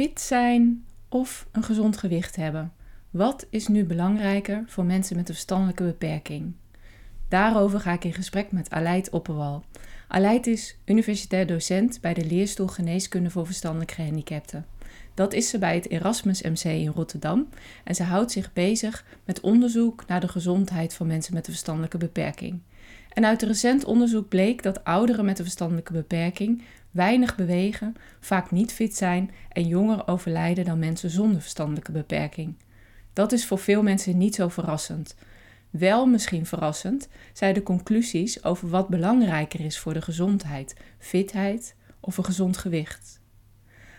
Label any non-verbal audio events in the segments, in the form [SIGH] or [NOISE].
fit zijn of een gezond gewicht hebben? Wat is nu belangrijker voor mensen met een verstandelijke beperking? Daarover ga ik in gesprek met Aleid Opperwal. Aleid is universitair docent bij de leerstoel Geneeskunde voor verstandelijk gehandicapten. Dat is ze bij het Erasmus MC in Rotterdam en ze houdt zich bezig met onderzoek naar de gezondheid van mensen met een verstandelijke beperking. En uit recent onderzoek bleek dat ouderen met een verstandelijke beperking weinig bewegen, vaak niet fit zijn en jonger overlijden dan mensen zonder verstandelijke beperking. Dat is voor veel mensen niet zo verrassend. Wel misschien verrassend zijn de conclusies over wat belangrijker is voor de gezondheid: fitheid of een gezond gewicht.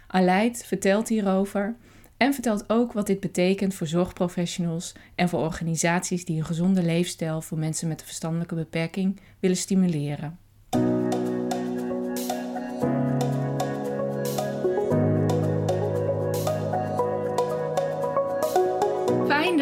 Aleid vertelt hierover en vertelt ook wat dit betekent voor zorgprofessionals en voor organisaties die een gezonde leefstijl voor mensen met een verstandelijke beperking willen stimuleren.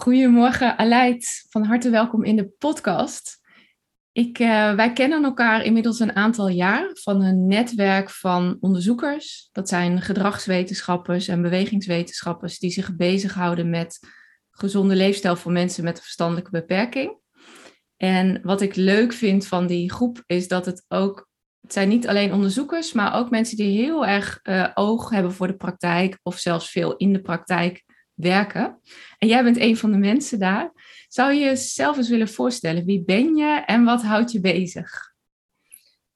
Goedemorgen Aleid, van harte welkom in de podcast. Ik, uh, wij kennen elkaar inmiddels een aantal jaar van een netwerk van onderzoekers. Dat zijn gedragswetenschappers en bewegingswetenschappers die zich bezighouden met gezonde leefstijl voor mensen met een verstandelijke beperking. En wat ik leuk vind van die groep is dat het ook, het zijn niet alleen onderzoekers, maar ook mensen die heel erg uh, oog hebben voor de praktijk of zelfs veel in de praktijk werken. En jij bent een van de mensen daar. Zou je jezelf eens willen voorstellen? Wie ben je en wat houdt je bezig?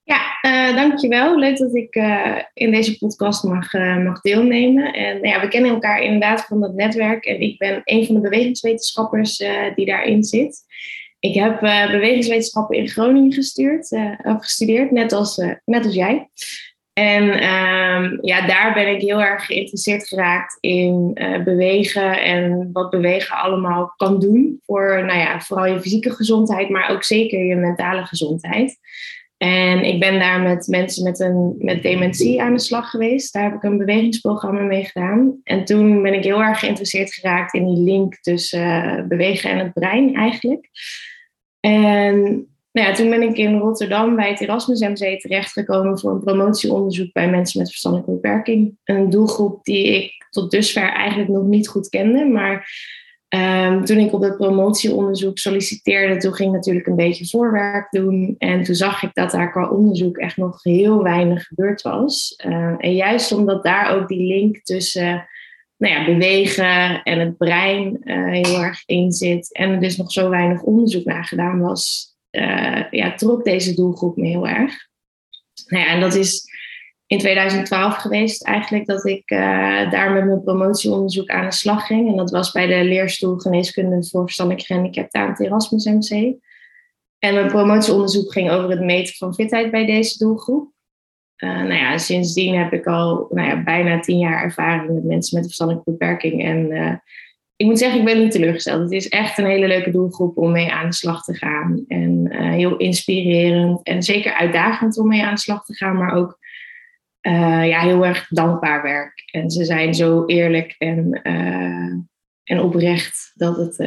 Ja, uh, dankjewel. Leuk dat ik uh, in deze podcast mag, uh, mag deelnemen. En nou ja, we kennen elkaar inderdaad van dat netwerk. En ik ben een van de bewegingswetenschappers die daarin zit. Ik heb bewegingswetenschappen in Groningen gestuurd, gestudeerd, net als, net als jij. En um, ja, daar ben ik heel erg geïnteresseerd geraakt in uh, bewegen en wat bewegen allemaal kan doen voor, nou ja, vooral je fysieke gezondheid, maar ook zeker je mentale gezondheid. En ik ben daar met mensen met, een, met dementie aan de slag geweest. Daar heb ik een bewegingsprogramma mee gedaan. En toen ben ik heel erg geïnteresseerd geraakt in die link tussen uh, bewegen en het brein eigenlijk. En nou ja, toen ben ik in Rotterdam bij het Erasmus MC terechtgekomen voor een promotieonderzoek bij mensen met verstandelijke beperking. Een doelgroep die ik tot dusver eigenlijk nog niet goed kende. Maar um, toen ik op dat promotieonderzoek solliciteerde, toen ging ik natuurlijk een beetje voorwerk doen. En toen zag ik dat daar qua onderzoek echt nog heel weinig gebeurd was. Uh, en juist omdat daar ook die link tussen nou ja, bewegen en het brein uh, heel erg in zit. En er dus nog zo weinig onderzoek naar gedaan was, uh, ja, trok deze doelgroep me heel erg. Nou ja, en dat is in 2012 geweest eigenlijk dat ik uh, daar met mijn promotieonderzoek aan de slag ging. En dat was bij de leerstoel geneeskunde voor verstandelijk gehandicapten aan het Erasmus MC. En mijn promotieonderzoek ging over het meten van fitheid bij deze doelgroep. Uh, nou ja, sindsdien heb ik al nou ja, bijna tien jaar ervaring met mensen met een verstandelijke beperking. En ik moet zeggen, ik ben niet teleurgesteld. Het is echt een hele leuke doelgroep om mee aan de slag te gaan. En uh, heel inspirerend en zeker uitdagend om mee aan de slag te gaan, maar ook uh, ja, heel erg dankbaar werk. En ze zijn zo eerlijk en, uh, en oprecht dat het,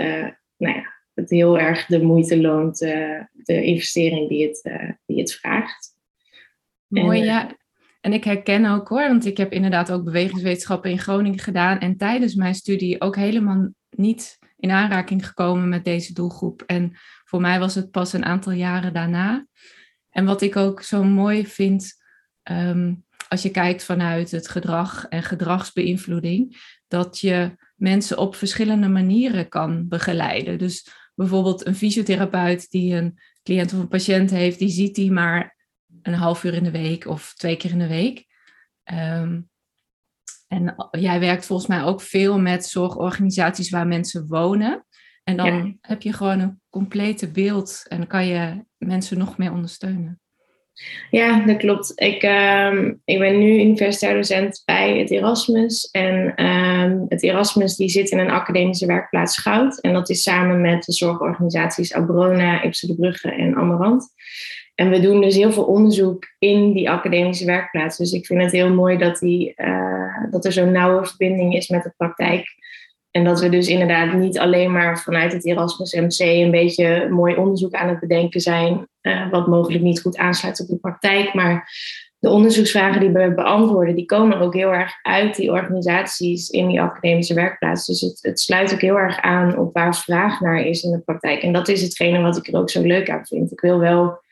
nou ja, het heel erg de moeite loont, de investering die het, die het vraagt. Mooi, ja. En ik herken ook hoor, want ik heb inderdaad ook bewegingswetenschappen in Groningen gedaan. En tijdens mijn studie ook helemaal niet in aanraking gekomen met deze doelgroep. En voor mij was het pas een aantal jaren daarna. En wat ik ook zo mooi vind, um, als je kijkt vanuit het gedrag en gedragsbeïnvloeding, dat je mensen op verschillende manieren kan begeleiden. Dus bijvoorbeeld een fysiotherapeut die een cliënt of een patiënt heeft, die ziet die maar een half uur in de week of twee keer in de week. Um, en jij werkt volgens mij ook veel met zorgorganisaties waar mensen wonen. En dan heb je gewoon een complete beeld en kan je mensen nog meer ondersteunen. Ja, dat klopt. Ik, ehm, ik ben nu universitair docent bij het Erasmus. En ehm, het Erasmus die zit in een academische werkplaats Goud. En dat is samen met de zorgorganisaties Abrona, Ipsen de Brugge en Amarant. En we doen dus heel veel onderzoek in die academische werkplaats. Dus ik vind het heel mooi dat, die, uh, dat er zo'n nauwe verbinding is met de praktijk. En dat we dus inderdaad niet alleen maar vanuit het Erasmus MC een beetje mooi onderzoek aan het bedenken zijn, uh, wat mogelijk niet goed aansluit op de praktijk. Maar de onderzoeksvragen die we beantwoorden, die komen ook heel erg uit die organisaties in die academische werkplaats. Dus het, het sluit ook heel erg aan op waar vraag naar is in de praktijk. En dat is hetgene wat ik er ook zo leuk aan vind. Ik wil wel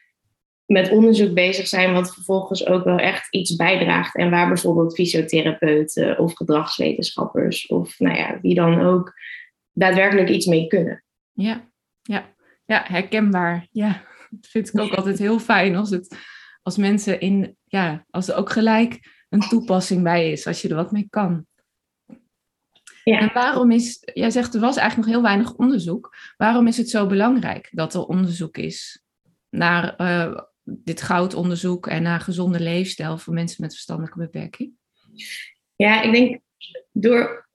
met onderzoek bezig zijn, wat vervolgens ook wel echt iets bijdraagt. En waar bijvoorbeeld fysiotherapeuten of gedragswetenschappers of nou ja, wie dan ook daadwerkelijk iets mee kunnen. Ja, ja, ja herkenbaar. Ja, dat vind ik ook altijd heel fijn als, het, als mensen in, ja, als er ook gelijk een toepassing bij is, als je er wat mee kan. Ja. En waarom is, jij zegt er was eigenlijk nog heel weinig onderzoek. Waarom is het zo belangrijk dat er onderzoek is naar uh, dit goudonderzoek en naar gezonde leefstijl voor mensen met verstandelijke beperking? Ja, ik denk door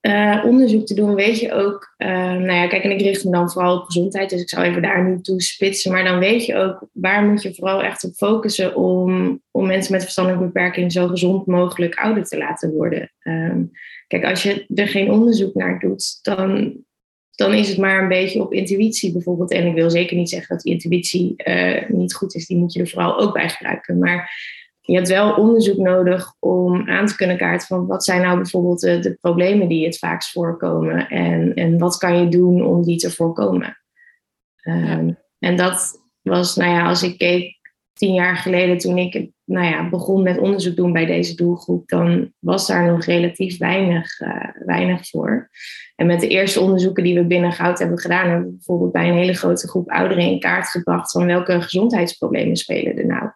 uh, onderzoek te doen, weet je ook, uh, nou ja, kijk, en ik richt me dan vooral op gezondheid, dus ik zal even daar nu toe spitsen, maar dan weet je ook, waar moet je vooral echt op focussen om, om mensen met verstandelijke beperking zo gezond mogelijk ouder te laten worden. Um, kijk, als je er geen onderzoek naar doet, dan dan is het maar een beetje op intuïtie bijvoorbeeld. En ik wil zeker niet zeggen dat die intuïtie uh, niet goed is. Die moet je er vooral ook bij gebruiken. Maar je hebt wel onderzoek nodig om aan te kunnen kaarten van wat zijn nou bijvoorbeeld de, de problemen die het vaakst voorkomen. En, en wat kan je doen om die te voorkomen. Um, En dat was, nou ja, als ik keek tien jaar geleden toen ik nou ja, begon met onderzoek doen bij deze doelgroep, dan was daar nog relatief weinig, uh, weinig voor. En met de eerste onderzoeken die we binnen Goud hebben gedaan, hebben we bijvoorbeeld bij een hele grote groep ouderen in kaart gebracht van welke gezondheidsproblemen spelen er nou.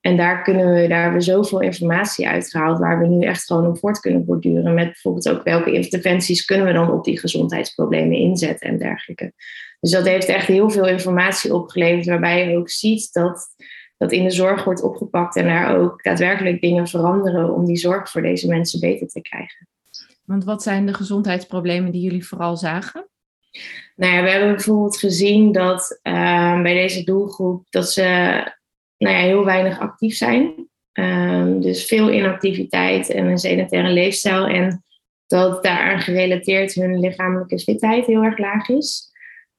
En daar, kunnen we, daar hebben we zoveel informatie uitgehaald waar we nu echt gewoon op voort kunnen borduren. Met bijvoorbeeld ook welke interventies kunnen we dan op die gezondheidsproblemen inzetten en dergelijke. Dus dat heeft echt heel veel informatie opgeleverd waarbij je ook ziet dat dat in de zorg wordt opgepakt en daar ook daadwerkelijk dingen veranderen om die zorg voor deze mensen beter te krijgen. Want wat zijn de gezondheidsproblemen die jullie vooral zagen? Nou ja, we hebben bijvoorbeeld gezien dat uh, bij deze doelgroep dat ze nou ja, heel weinig actief zijn. Um, dus veel inactiviteit en een sedentaire leefstijl. En dat daaraan gerelateerd hun lichamelijke fitheid heel erg laag is.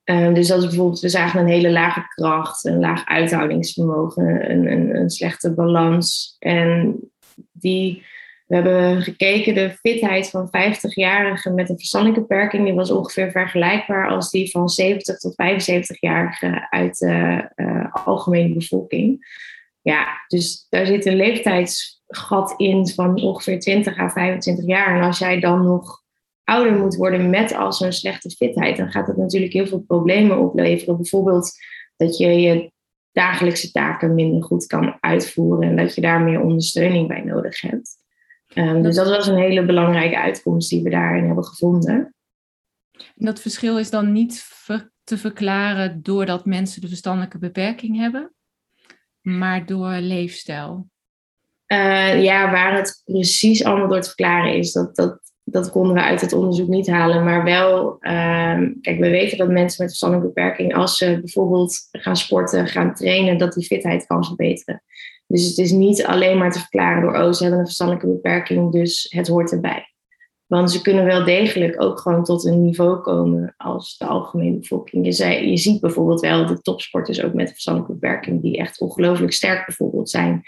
Um, dus dat is bijvoorbeeld, we zagen een hele lage kracht, een laag uithoudingsvermogen, een, een, een slechte balans. En die we hebben gekeken, de fitheid van 50-jarigen met een verstandelijke beperking, die was ongeveer vergelijkbaar als die van 70 tot 75-jarigen uit de uh, algemene bevolking. Ja, dus daar zit een leeftijdsgat in van ongeveer 20 à 25 jaar. En als jij dan nog ouder moet worden met al zo'n slechte fitheid, dan gaat dat natuurlijk heel veel problemen opleveren. Bijvoorbeeld dat je je dagelijkse taken minder goed kan uitvoeren en dat je daar meer ondersteuning bij nodig hebt. Um, dus dat was een hele belangrijke uitkomst die we daarin hebben gevonden. En dat verschil is dan niet te verklaren doordat mensen de verstandelijke beperking hebben, maar door leefstijl. Uh, ja, waar het precies allemaal door te verklaren is, dat, dat, dat konden we uit het onderzoek niet halen. Maar wel, um, kijk, we weten dat mensen met verstandelijke beperking, als ze bijvoorbeeld gaan sporten, gaan trainen, dat die fitheid kan verbeteren. Dus het is niet alleen maar te verklaren door, oh, ze hebben een verstandelijke beperking, dus het hoort erbij. Want ze kunnen wel degelijk ook gewoon tot een niveau komen als de algemene bevolking. Je, zei, je ziet bijvoorbeeld wel de topsporters ook met verstandelijke beperking, die echt ongelooflijk sterk bijvoorbeeld zijn.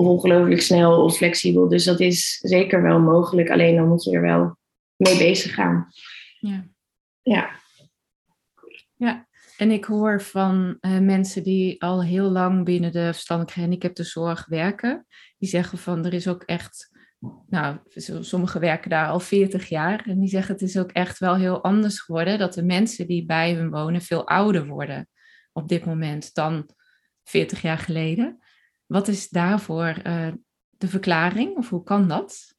Of ongelooflijk snel of flexibel. Dus dat is zeker wel mogelijk. Alleen dan moet je er wel mee bezig gaan. Ja. Ja. Ja, en ik hoor van uh, mensen die al heel lang binnen de verstandelijke gehandicaptenzorg werken. Die zeggen van er is ook echt, nou, sommigen werken daar al 40 jaar. En die zeggen het is ook echt wel heel anders geworden. Dat de mensen die bij hun wonen veel ouder worden op dit moment dan 40 jaar geleden. Wat is daarvoor uh, de verklaring of hoe kan dat?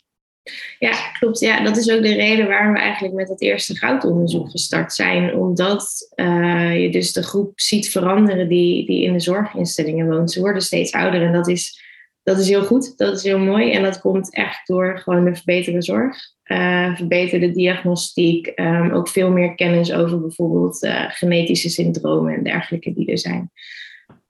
Ja, klopt. Ja, dat is ook de reden waarom we eigenlijk met dat eerste goudonderzoek gestart zijn. Omdat uh, je dus de groep ziet veranderen die, die in de zorginstellingen woont. Ze worden steeds ouder en dat is, dat is heel goed. Dat is heel mooi. En dat komt echt door gewoon de verbeterde zorg. Uh, verbeterde diagnostiek. Um, ook veel meer kennis over bijvoorbeeld genetische syndromen en dergelijke die er zijn.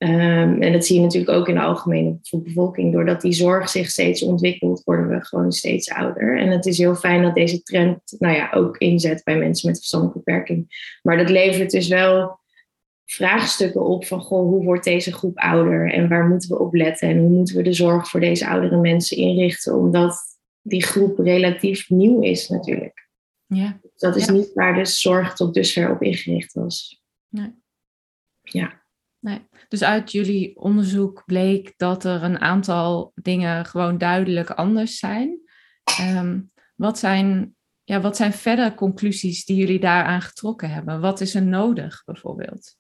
Um, en dat zie je natuurlijk ook in de algemene bevolking. Doordat die zorg zich steeds ontwikkelt, worden we gewoon steeds ouder. En het is heel fijn dat deze trend nou ja, ook inzet bij mensen met verstandelijke beperking. Maar dat levert dus wel vraagstukken op van goh, hoe wordt deze groep ouder en waar moeten we op letten en hoe moeten we de zorg voor deze oudere mensen inrichten, omdat die groep relatief nieuw is natuurlijk. Ja. Dat is niet waar de zorg tot dusver op ingericht was. Nee. Ja. Dus uit jullie onderzoek bleek dat er een aantal dingen gewoon duidelijk anders zijn. Ehm, wat, zijn ja, wat zijn verder conclusies die jullie daaraan getrokken hebben? Wat is er nodig bijvoorbeeld?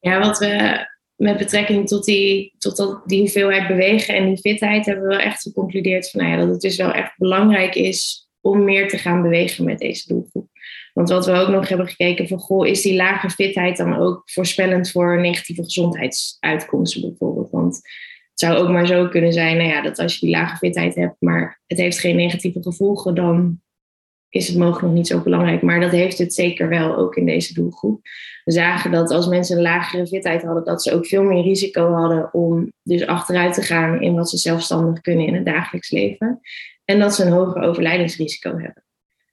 Ja, wat we met betrekking tot die, tot dat, die hoeveelheid bewegen en die fitheid hebben we wel echt geconcludeerd van, nou ja, dat het dus wel echt belangrijk is om meer te gaan bewegen met deze doelgroep. Want wat we ook nog hebben gekeken van, goh, is die lage fitheid dan ook voorspellend voor negatieve gezondheidsuitkomsten bijvoorbeeld? Want het zou ook maar zo kunnen zijn, nou ja, dat als je die lage fitheid hebt, maar het heeft geen negatieve gevolgen, dan is het mogelijk nog niet zo belangrijk. Maar dat heeft het zeker wel, ook in deze doelgroep. We zagen dat als mensen een lagere fitheid hadden, dat ze ook veel meer risico hadden om dus achteruit te gaan in wat ze zelfstandig kunnen in het dagelijks leven. En dat ze een hoger overlijdingsrisico hebben.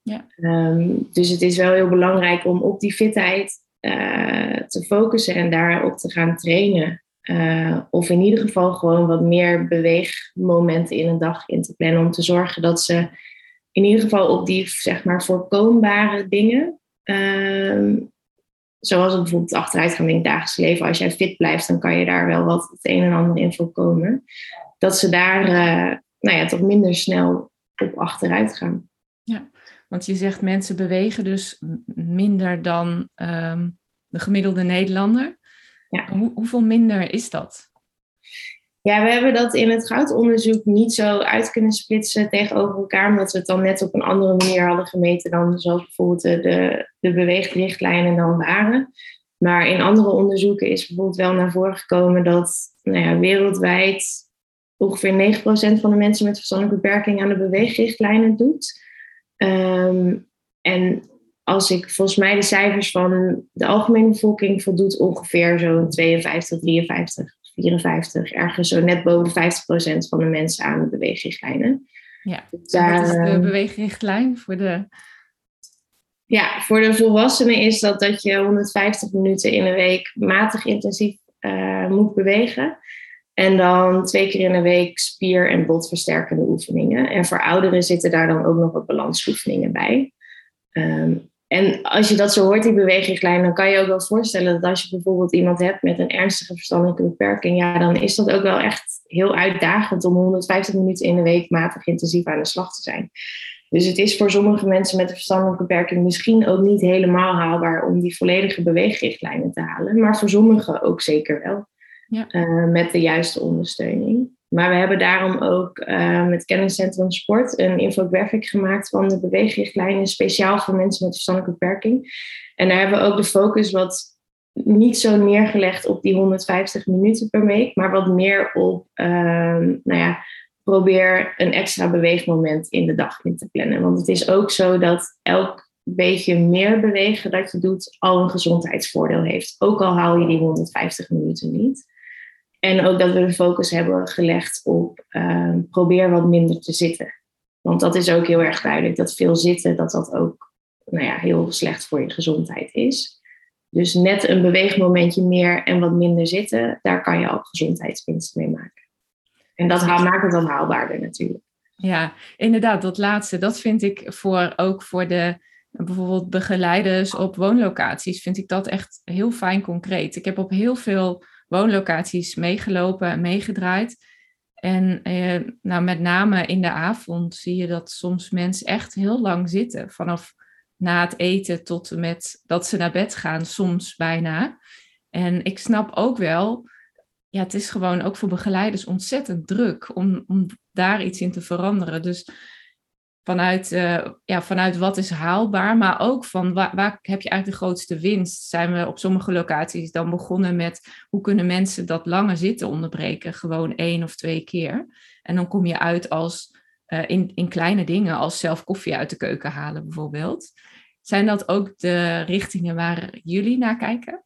Ja. Ehm, dus het is wel heel belangrijk om op die fitheid uh, te focussen en daarop te gaan trainen. Uh, of in ieder geval gewoon wat meer beweegmomenten in een dag in te plannen. Om te zorgen dat ze in ieder geval op die zeg maar voorkombare dingen. Uh, zoals bijvoorbeeld achteruit gaan in het dagelijks leven. Als jij fit blijft, dan kan je daar wel wat het een en ander in voorkomen. Dat ze daar uh, nou ja, toch minder snel op achteruit gaan. Want je zegt mensen bewegen dus minder dan um, de gemiddelde Nederlander. Ja. Hoe, hoeveel minder is dat? Ja, we hebben dat in het goudonderzoek niet zo uit kunnen splitsen tegenover elkaar, omdat we het dan net op een andere manier hadden gemeten dan zoals bijvoorbeeld de, de, de beweegrichtlijnen dan waren. Maar in andere onderzoeken is bijvoorbeeld wel naar voren gekomen dat nou ja, wereldwijd ongeveer 9% van de mensen met verstandelijke beperking aan de beweegrichtlijnen doet. Um, en als ik volgens mij de cijfers van de algemene bevolking voldoet ongeveer zo'n 52, 53, 54, ergens zo net boven de 50% van de mensen aan de beweegrichtlijnen. Ja, dus daar, wat is de ehm, beweegrichtlijn voor de... Ja, voor de volwassenen is dat dat je 150 minuten in een week matig intensief uh, moet bewegen. En dan twee keer in de week spier- en botversterkende oefeningen. En voor ouderen zitten daar dan ook nog wat balansoefeningen bij. Um, en als je dat zo hoort, die beweegrichtlijn, dan kan je ook wel voorstellen dat als je bijvoorbeeld iemand hebt met een ernstige verstandelijke beperking, ja, dan is dat ook wel echt heel uitdagend om 150 minuten in de week matig intensief aan de slag te zijn. Dus het is voor sommige mensen met een verstandelijke beperking misschien ook niet helemaal haalbaar om die volledige beweegrichtlijnen te halen, maar voor sommigen ook zeker wel. Ja. Uh, met de juiste ondersteuning. Maar we hebben daarom ook uh, met Kenniscentrum Sport een infographic gemaakt van de beweegrichtlijnen, speciaal voor mensen met verstandelijke beperking. En daar hebben we ook de focus wat niet zo neergelegd op die 150 minuten per week, maar wat meer op, uh, nou ja, probeer een extra beweegmoment in de dag in te plannen. Want het is ook zo dat elk beetje meer bewegen dat je doet al een gezondheidsvoordeel heeft. Ook al haal je die 150 minuten niet. En ook dat we de focus hebben gelegd op uh, probeer wat minder te zitten. Want dat is ook heel erg duidelijk dat veel zitten, dat dat ook nou ja, heel slecht voor je gezondheid is. Dus net een beweegmomentje meer en wat minder zitten, daar kan je ook gezondheidswinst mee maken. En dat maakt het dan haalbaarder natuurlijk. Ja, inderdaad, dat laatste, dat vind ik voor, ook voor de bijvoorbeeld begeleiders op woonlocaties, vind ik dat echt heel fijn concreet. Ik heb op heel veel woonlocaties meegelopen en meegedraaid. En eh, nou, met name in de avond zie je dat soms mensen echt heel lang zitten. Vanaf na het eten tot met dat ze naar bed gaan, soms bijna. En ik snap ook wel, ja, het is gewoon ook voor begeleiders ontzettend druk om, om daar iets in te veranderen. Dus vanuit, uh, ja, vanuit wat is haalbaar, maar ook van waar, waar, heb je eigenlijk de grootste winst? Zijn we op sommige locaties dan begonnen met hoe kunnen mensen dat langer zitten onderbreken? Gewoon één of twee keer. En dan kom je uit als uh, in, in kleine dingen, als zelf koffie uit de keuken halen bijvoorbeeld. Zijn dat ook de richtingen waar jullie naar kijken?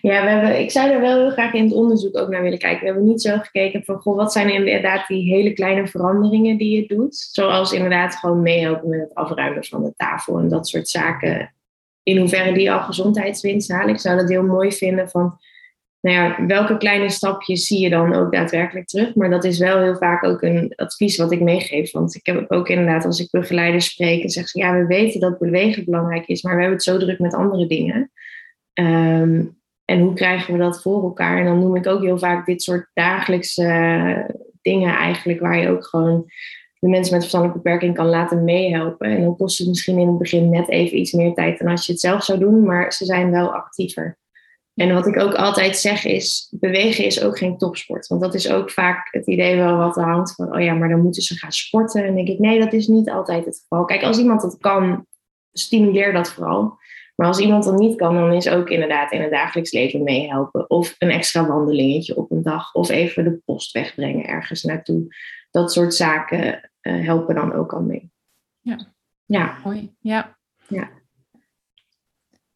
Ja, we hebben, ik zou er wel heel graag in het onderzoek ook naar willen kijken. We hebben niet zo gekeken van, goh, wat zijn inderdaad die hele kleine veranderingen die je doet? Zoals inderdaad gewoon meehelpen met het afruimen van de tafel en dat soort zaken. In hoeverre die al gezondheidswinst halen. Ik zou dat heel mooi vinden van, nou ja, welke kleine stapjes zie je dan ook daadwerkelijk terug? Maar dat is wel heel vaak ook een advies wat ik meegeef. Want ik heb ook inderdaad, als ik begeleiders spreek en zeg ze, ja, we weten dat bewegen belangrijk is, maar we hebben het zo druk met andere dingen. Ehm, en hoe krijgen we dat voor elkaar? En dan noem ik ook heel vaak dit soort dagelijkse eh, dingen eigenlijk, waar je ook gewoon de mensen met verstandelijke beperking kan laten meehelpen. En dan kost het misschien in het begin net even iets meer tijd dan als je het zelf zou doen, maar ze zijn wel actiever. En wat ik ook altijd zeg is, bewegen is ook geen topsport. Want dat is ook vaak het idee wel wat er hangt van, oh ja, maar dan moeten ze gaan sporten. En denk ik, nee, dat is niet altijd het geval. Kijk, als iemand dat kan, stimuleer dat vooral. Maar als iemand dat niet kan, dan is ook inderdaad in het dagelijks leven meehelpen. Of een extra wandelingetje op een dag. Of even de post wegbrengen ergens naartoe. Dat soort zaken uh, helpen dan ook al mee. Ja. Ja. Mooi. Ja. ja.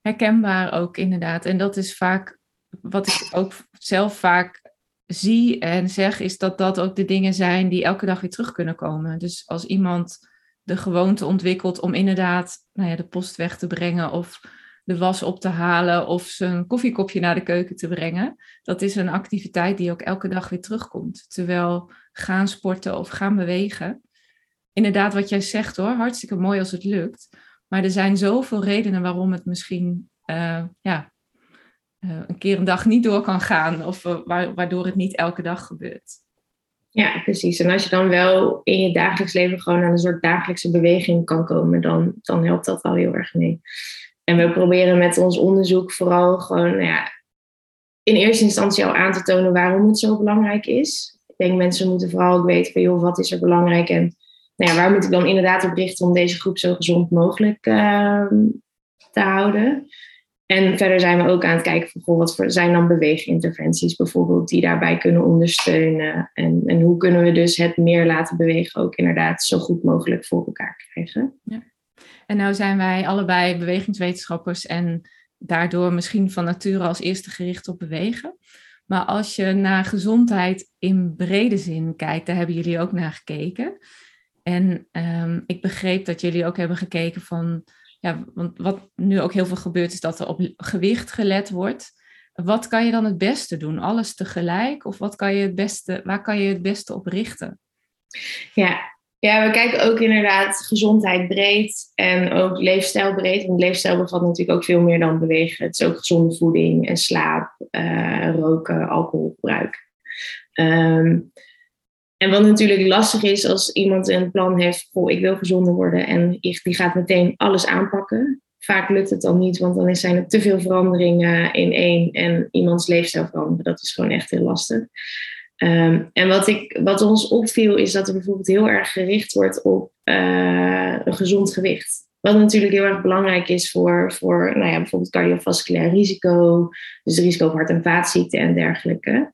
Herkenbaar ook inderdaad. En dat is vaak wat ik ook zelf vaak zie en zeg, is dat dat ook de dingen zijn die elke dag weer terug kunnen komen. Dus als iemand de gewoonte ontwikkelt om inderdaad nou ja, de post weg te brengen of de was op te halen of zijn koffiekopje naar de keuken te brengen. Dat is een activiteit die ook elke dag weer terugkomt. Terwijl gaan sporten of gaan bewegen. Inderdaad, wat jij zegt hoor, hartstikke mooi als het lukt. Maar er zijn zoveel redenen waarom het misschien uh, ja, uh, een keer een dag niet door kan gaan. Of uh, waardoor het niet elke dag gebeurt. Ja, precies. En als je dan wel in je dagelijks leven gewoon aan een soort dagelijkse beweging kan komen, dan, dan helpt dat wel heel erg mee. En we proberen met ons onderzoek vooral gewoon nou ja, in eerste instantie al aan te tonen waarom het zo belangrijk is. Ik denk mensen moeten vooral ook weten van joh, wat is er belangrijk en nou ja, waar moet ik dan inderdaad op richten om deze groep zo gezond mogelijk uh, te houden. En verder zijn we ook aan het kijken van goh, wat voor, zijn dan beweeginterventies bijvoorbeeld die daarbij kunnen ondersteunen. En, en hoe kunnen we dus het meer laten bewegen ook inderdaad zo goed mogelijk voor elkaar krijgen. Ja. En nou zijn wij allebei bewegingswetenschappers en daardoor misschien van nature als eerste gericht op bewegen. Maar als je naar gezondheid in brede zin kijkt, daar hebben jullie ook naar gekeken. En um, ik begreep dat jullie ook hebben gekeken van ja, want wat nu ook heel veel gebeurt, is dat er op gewicht gelet wordt. Wat kan je dan het beste doen? Alles tegelijk? Of wat kan je het beste, waar kan je het beste op richten? Ja, ja, we kijken ook inderdaad gezondheid breed en ook leefstijl breed. Want leefstijl bevat natuurlijk ook veel meer dan bewegen. Het is ook gezonde voeding en slaap, uh, roken, alcoholgebruik. Um, en wat natuurlijk lastig is als iemand een plan heeft, goh, ik wil gezonder worden en die gaat meteen alles aanpakken. Vaak lukt het dan niet, want dan zijn er te veel veranderingen in één en iemands leefstijl veranderen. Dat is gewoon echt heel lastig. Um, en wat, ik, wat ons opviel is dat er bijvoorbeeld heel erg gericht wordt op uh, een gezond gewicht. Wat natuurlijk heel erg belangrijk is voor, voor nou ja, bijvoorbeeld cardiovasculair risico, dus risico op hart- en vaatziekten en dergelijke.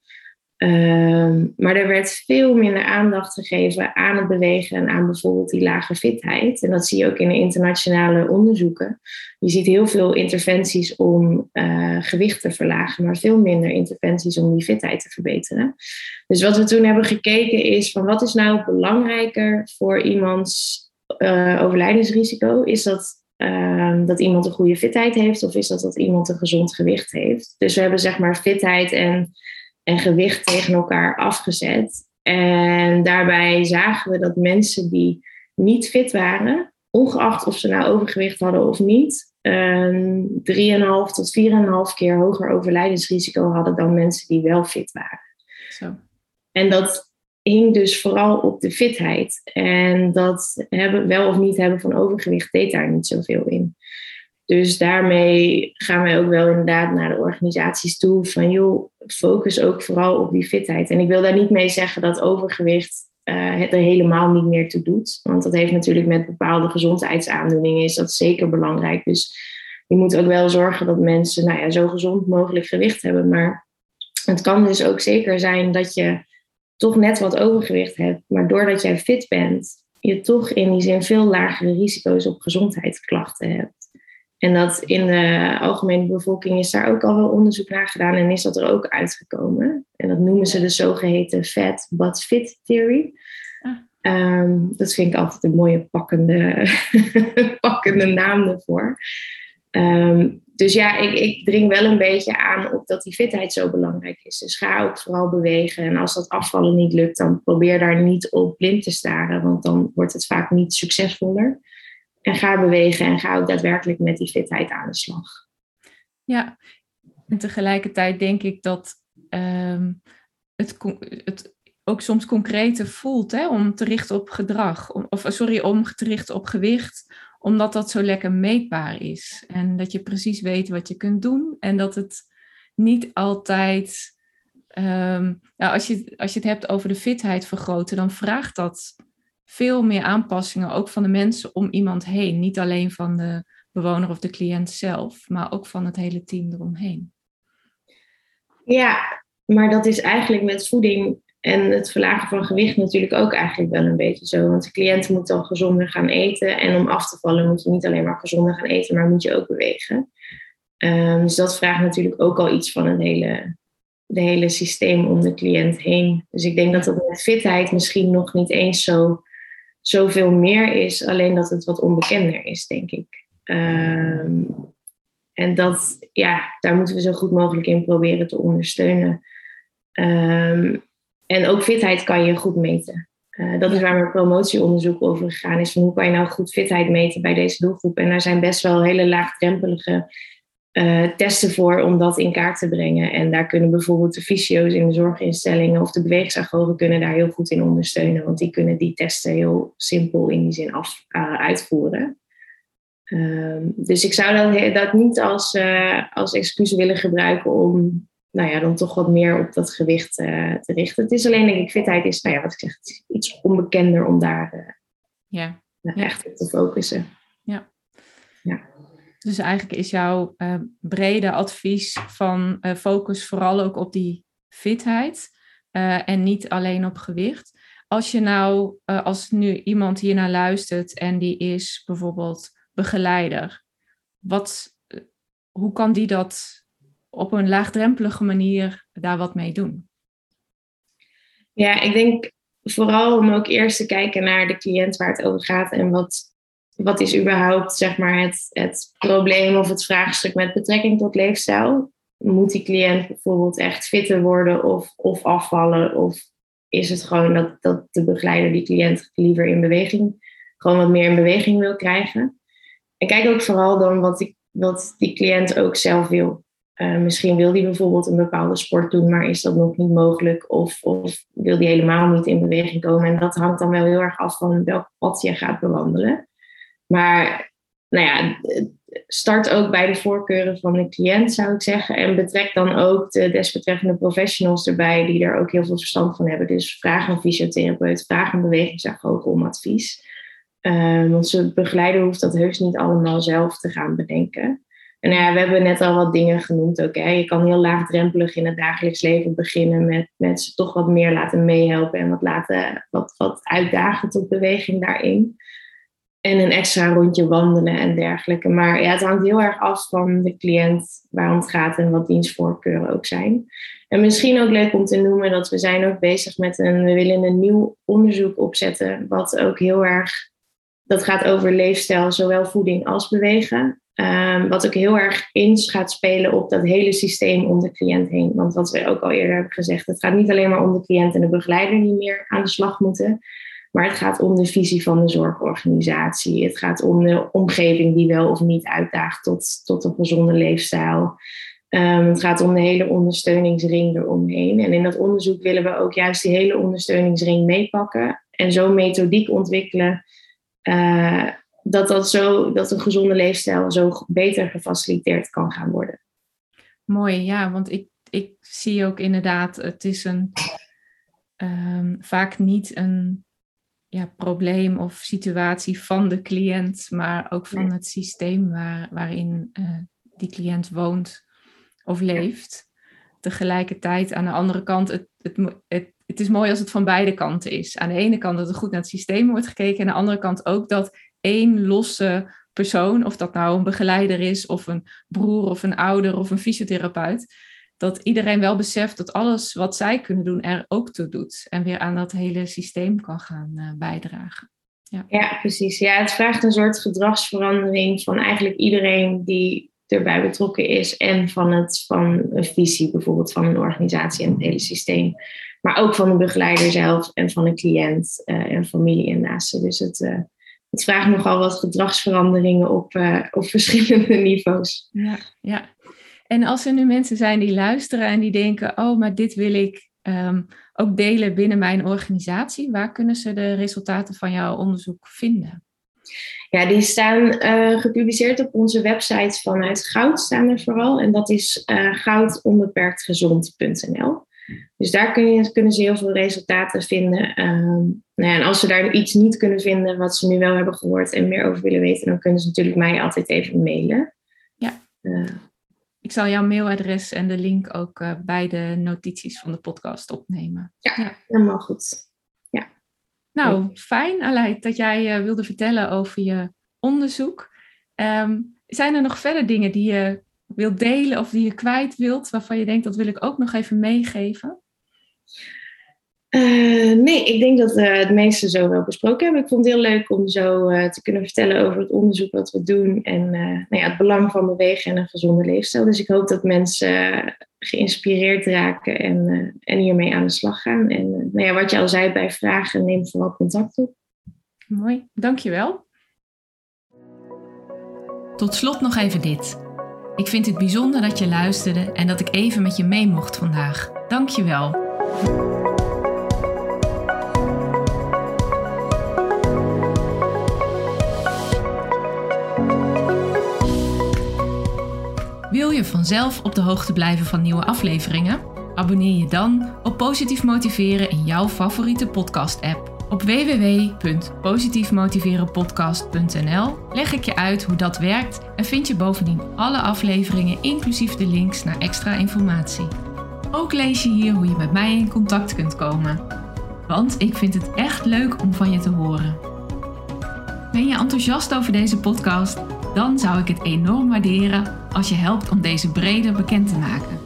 Um, maar er werd veel minder aandacht gegeven aan het bewegen en aan bijvoorbeeld die lage fitheid. En dat zie je ook in de internationale onderzoeken. Je ziet heel veel interventies om uh, gewicht te verlagen, maar veel minder interventies om die fitheid te verbeteren. Dus wat we toen hebben gekeken is van wat is nou belangrijker voor iemands uh, overlijdensrisico? Is dat uh, dat iemand een goede fitheid heeft of is dat dat iemand een gezond gewicht heeft? Dus we hebben zeg maar fitheid en en gewicht tegen elkaar afgezet. En daarbij zagen we dat mensen die niet fit waren, ongeacht of ze nou overgewicht hadden of niet, een 3,5 tot 4,5 keer hoger overlijdensrisico hadden dan mensen die wel fit waren. Zo. En dat hing dus vooral op de fitheid. En dat hebben, wel of niet hebben van overgewicht deed daar niet zoveel in. Dus daarmee gaan wij ook wel inderdaad naar de organisaties toe van joh, focus ook vooral op die fitheid. En ik wil daar niet mee zeggen dat overgewicht het er helemaal niet meer toe doet. Want dat heeft natuurlijk met bepaalde gezondheidsaandoeningen is dat zeker belangrijk. Dus je moet ook wel zorgen dat mensen nou ja, zo gezond mogelijk gewicht hebben. Maar het kan dus ook zeker zijn dat je toch net wat overgewicht hebt. Maar doordat jij fit bent, je toch in die zin veel lagere risico's op gezondheidsklachten hebt. En dat in de algemene bevolking is daar ook al wel onderzoek naar gedaan en is dat er ook uitgekomen. En dat noemen ze de zogeheten fat but fit theory. Ah. Ehm, dat vind ik altijd een mooie pakkende, [LAUGHS] pakkende naam ervoor. Ehm, dus ja, ik, ik dring wel een beetje aan op dat die fitheid zo belangrijk is. Dus ga ook vooral bewegen. En als dat afvallen niet lukt, dan probeer daar niet op blind te staren, want dan wordt het vaak niet succesvoller. En ga bewegen en ga ook daadwerkelijk met die fitheid aan de slag. Ja, en tegelijkertijd denk ik dat ehm, het, het ook soms concreter voelt hè, om te richten op gedrag. of sorry, om te richten op gewicht omdat dat zo lekker meetbaar is. En dat je precies weet wat je kunt doen. En dat het niet altijd. Um, nou, als, je, als je het hebt over de fitheid vergroten, dan vraagt dat veel meer aanpassingen, ook van de mensen om iemand heen. Niet alleen van de bewoner of de cliënt zelf, maar ook van het hele team eromheen. Ja, maar dat is eigenlijk met voeding en het verlagen van gewicht natuurlijk ook eigenlijk wel een beetje zo. Want de cliënt moet dan gezonder gaan eten. En om af te vallen moet je niet alleen maar gezonder gaan eten, maar moet je ook bewegen. Um, dus dat vraagt natuurlijk ook al iets van het hele, de hele systeem om de cliënt heen. Dus ik denk dat dat met fitheid misschien nog niet eens zo zoveel meer is. Alleen dat het wat onbekender is, denk ik. Ehm, en dat, ja, daar moeten we zo goed mogelijk in proberen te ondersteunen. Um, en ook fitheid kan je goed meten. Uh, dat is waar mijn promotieonderzoek over gegaan is. Van hoe kan je nou goed fitheid meten bij deze doelgroep? En daar zijn best wel hele laagdrempelige uh, testen voor om dat in kaart te brengen. En daar kunnen bijvoorbeeld de fysio's in de zorginstellingen of de bewegingsagogen kunnen daar heel goed in ondersteunen. Want die kunnen die testen heel simpel in die zin af, uh, uitvoeren. Ehm, dus ik zou dat, dat niet als, als excuus willen gebruiken om nou ja, dan toch wat meer op dat gewicht te richten. Het is alleen, denk ik, fitheid is, nou ja, wat ik zeg, iets onbekender om daar ja. echt op te focussen. Ja. ja. Dus eigenlijk is jouw uh, brede advies van focus vooral ook op die fitheid en niet alleen op gewicht. Als je nou, als nu iemand hier naar luistert en die is bijvoorbeeld begeleider, wat, hoe kan die dat op een laagdrempelige manier daar wat mee doen? Ja, ik denk vooral om ook eerst te kijken naar de cliënt waar het over gaat en wat, wat is überhaupt zeg maar, het, het probleem of het vraagstuk met betrekking tot leefstijl. Moet die cliënt bijvoorbeeld echt fitter worden of, of afvallen? Of is het gewoon dat, dat de begeleider die cliënt liever in beweging, gewoon wat meer in beweging wil krijgen? En kijk ook vooral dan wat die, wat die cliënt ook zelf wil. Uh, misschien wil die bijvoorbeeld een bepaalde sport doen, maar is dat nog niet mogelijk? Of, of wil die helemaal niet in beweging komen? En dat hangt dan wel heel erg af van welk pad je gaat bewandelen. Maar nou ja, start ook bij de voorkeuren van de cliënt, zou ik zeggen. En betrek dan ook de desbetreffende professionals erbij, die er ook heel veel verstand van hebben. Dus vraag een fysiotherapeut, vraag een bewegingsagoog om advies. Uh, want ze begeleiden hoeft dat heus niet allemaal zelf te gaan bedenken. En ja, we hebben net al wat dingen genoemd ook. Je kan heel laagdrempelig in het dagelijks leven beginnen met mensen toch wat meer laten meehelpen en wat laten wat, wat uitdagen tot beweging daarin. En een extra rondje wandelen en dergelijke. Maar ja, het hangt heel erg af van de cliënt waarom het gaat en wat dienstvoorkeuren ook zijn. En misschien ook leuk om te noemen dat we zijn ook bezig met een, we willen een nieuw onderzoek opzetten, wat ook heel erg, dat gaat over leefstijl, zowel voeding als bewegen. Um, wat ook heel erg in gaat spelen op dat hele systeem om de cliënt heen. Want wat we ook al eerder hebben gezegd, het gaat niet alleen maar om de cliënt en de begeleider die meer aan de slag moeten. Maar het gaat om de visie van de zorgorganisatie. Het gaat om de omgeving die wel of niet uitdaagt tot, tot een gezonde leefstijl. Um, het gaat om de hele ondersteuningsring eromheen. En in dat onderzoek willen we ook juist die hele ondersteuningsring meepakken. En zo methodiek ontwikkelen. Uh, dat, dat, zo, dat een gezonde leefstijl zo beter gefaciliteerd kan gaan worden. Mooi, ja, want ik, ik zie ook inderdaad, het is een. Dan vaak niet een ja, probleem of situatie van de cliënt, maar ook van het systeem waar, waarin uh, die cliënt woont of leeft. Tegelijkertijd aan de andere kant, het, het, het, het is mooi als het van beide kanten is. Aan de ene kant dat er goed naar het systeem wordt gekeken, en aan de andere kant ook dat één losse persoon, of dat nou een begeleider is, of een broer, of een ouder, of een fysiotherapeut, dat iedereen wel beseft dat alles wat zij kunnen doen er ook toe doet. En weer aan dat hele systeem kan gaan uh, bijdragen. Ja. ja, precies. Ja, het vraagt een soort gedragsverandering van eigenlijk iedereen die erbij betrokken is. En van, het, van een visie, bijvoorbeeld van een organisatie en het hele systeem. Maar ook van de begeleider zelf en van de cliënt uh, en familie en naasten. Dus het, uh, het vraagt nogal wat gedragsveranderingen op, op [LAUGHS] verschillende niveaus. Ja, ja. En als er nu mensen zijn die luisteren en die denken, oh, maar dit wil ik ehm, ook delen binnen mijn organisatie, waar kunnen ze de resultaten van jouw onderzoek vinden? Ja, die staan uh, gepubliceerd op onze website vanuit Goud, staan er vooral. En dat is uh, goudonbeperktgezond.nl. Dus daar kun je, kunnen ze heel veel resultaten vinden. Um, nou ja, en als ze daar iets niet kunnen vinden wat ze nu wel hebben gehoord en meer over willen weten, dan kunnen ze natuurlijk mij altijd even mailen. Ja. Uh, ik zal jouw mailadres en de link ook uh, bij de notities van de podcast opnemen. Ja, ja. helemaal goed. Ja. Nou, fijn Aleid dat jij uh, wilde vertellen over je onderzoek. Um, zijn er nog verder dingen die je wilt delen of die je kwijt wilt, waarvan je denkt dat wil ik ook nog even meegeven? Uh, nee, ik denk dat we het meeste zo wel besproken hebben. Ik vond het heel leuk om zo uh, te kunnen vertellen over het onderzoek wat we doen en uh, nou ja, het belang van bewegen en een gezonde leefstijl. Dus ik hoop dat mensen geïnspireerd raken en, en hiermee aan de slag gaan. En nou ja, wat je al zei bij vragen, neem vooral contact op. Mooi, dankjewel. Tot slot nog even dit. Ik vind het bijzonder dat je luisterde en dat ik even met je mee mocht vandaag. Dankjewel. Wil je vanzelf op de hoogte blijven van nieuwe afleveringen? Abonneer je dan op Positief Motiveren in jouw favoriete podcast-app. Op www.positiefmotiverenpodcast.nl leg ik je uit hoe dat werkt en vind je bovendien alle afleveringen inclusief de links naar extra informatie. Ook lees je hier hoe je met mij in contact kunt komen. Want ik vind het echt leuk om van je te horen. Ben je enthousiast over deze podcast? Dan zou ik het enorm waarderen als je helpt om deze breder bekend te maken.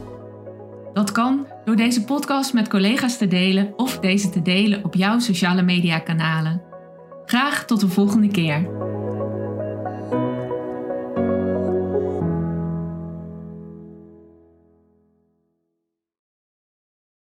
Dat kan door deze podcast met collega's te delen of deze te delen op jouw sociale media kanalen. Graag tot de volgende keer.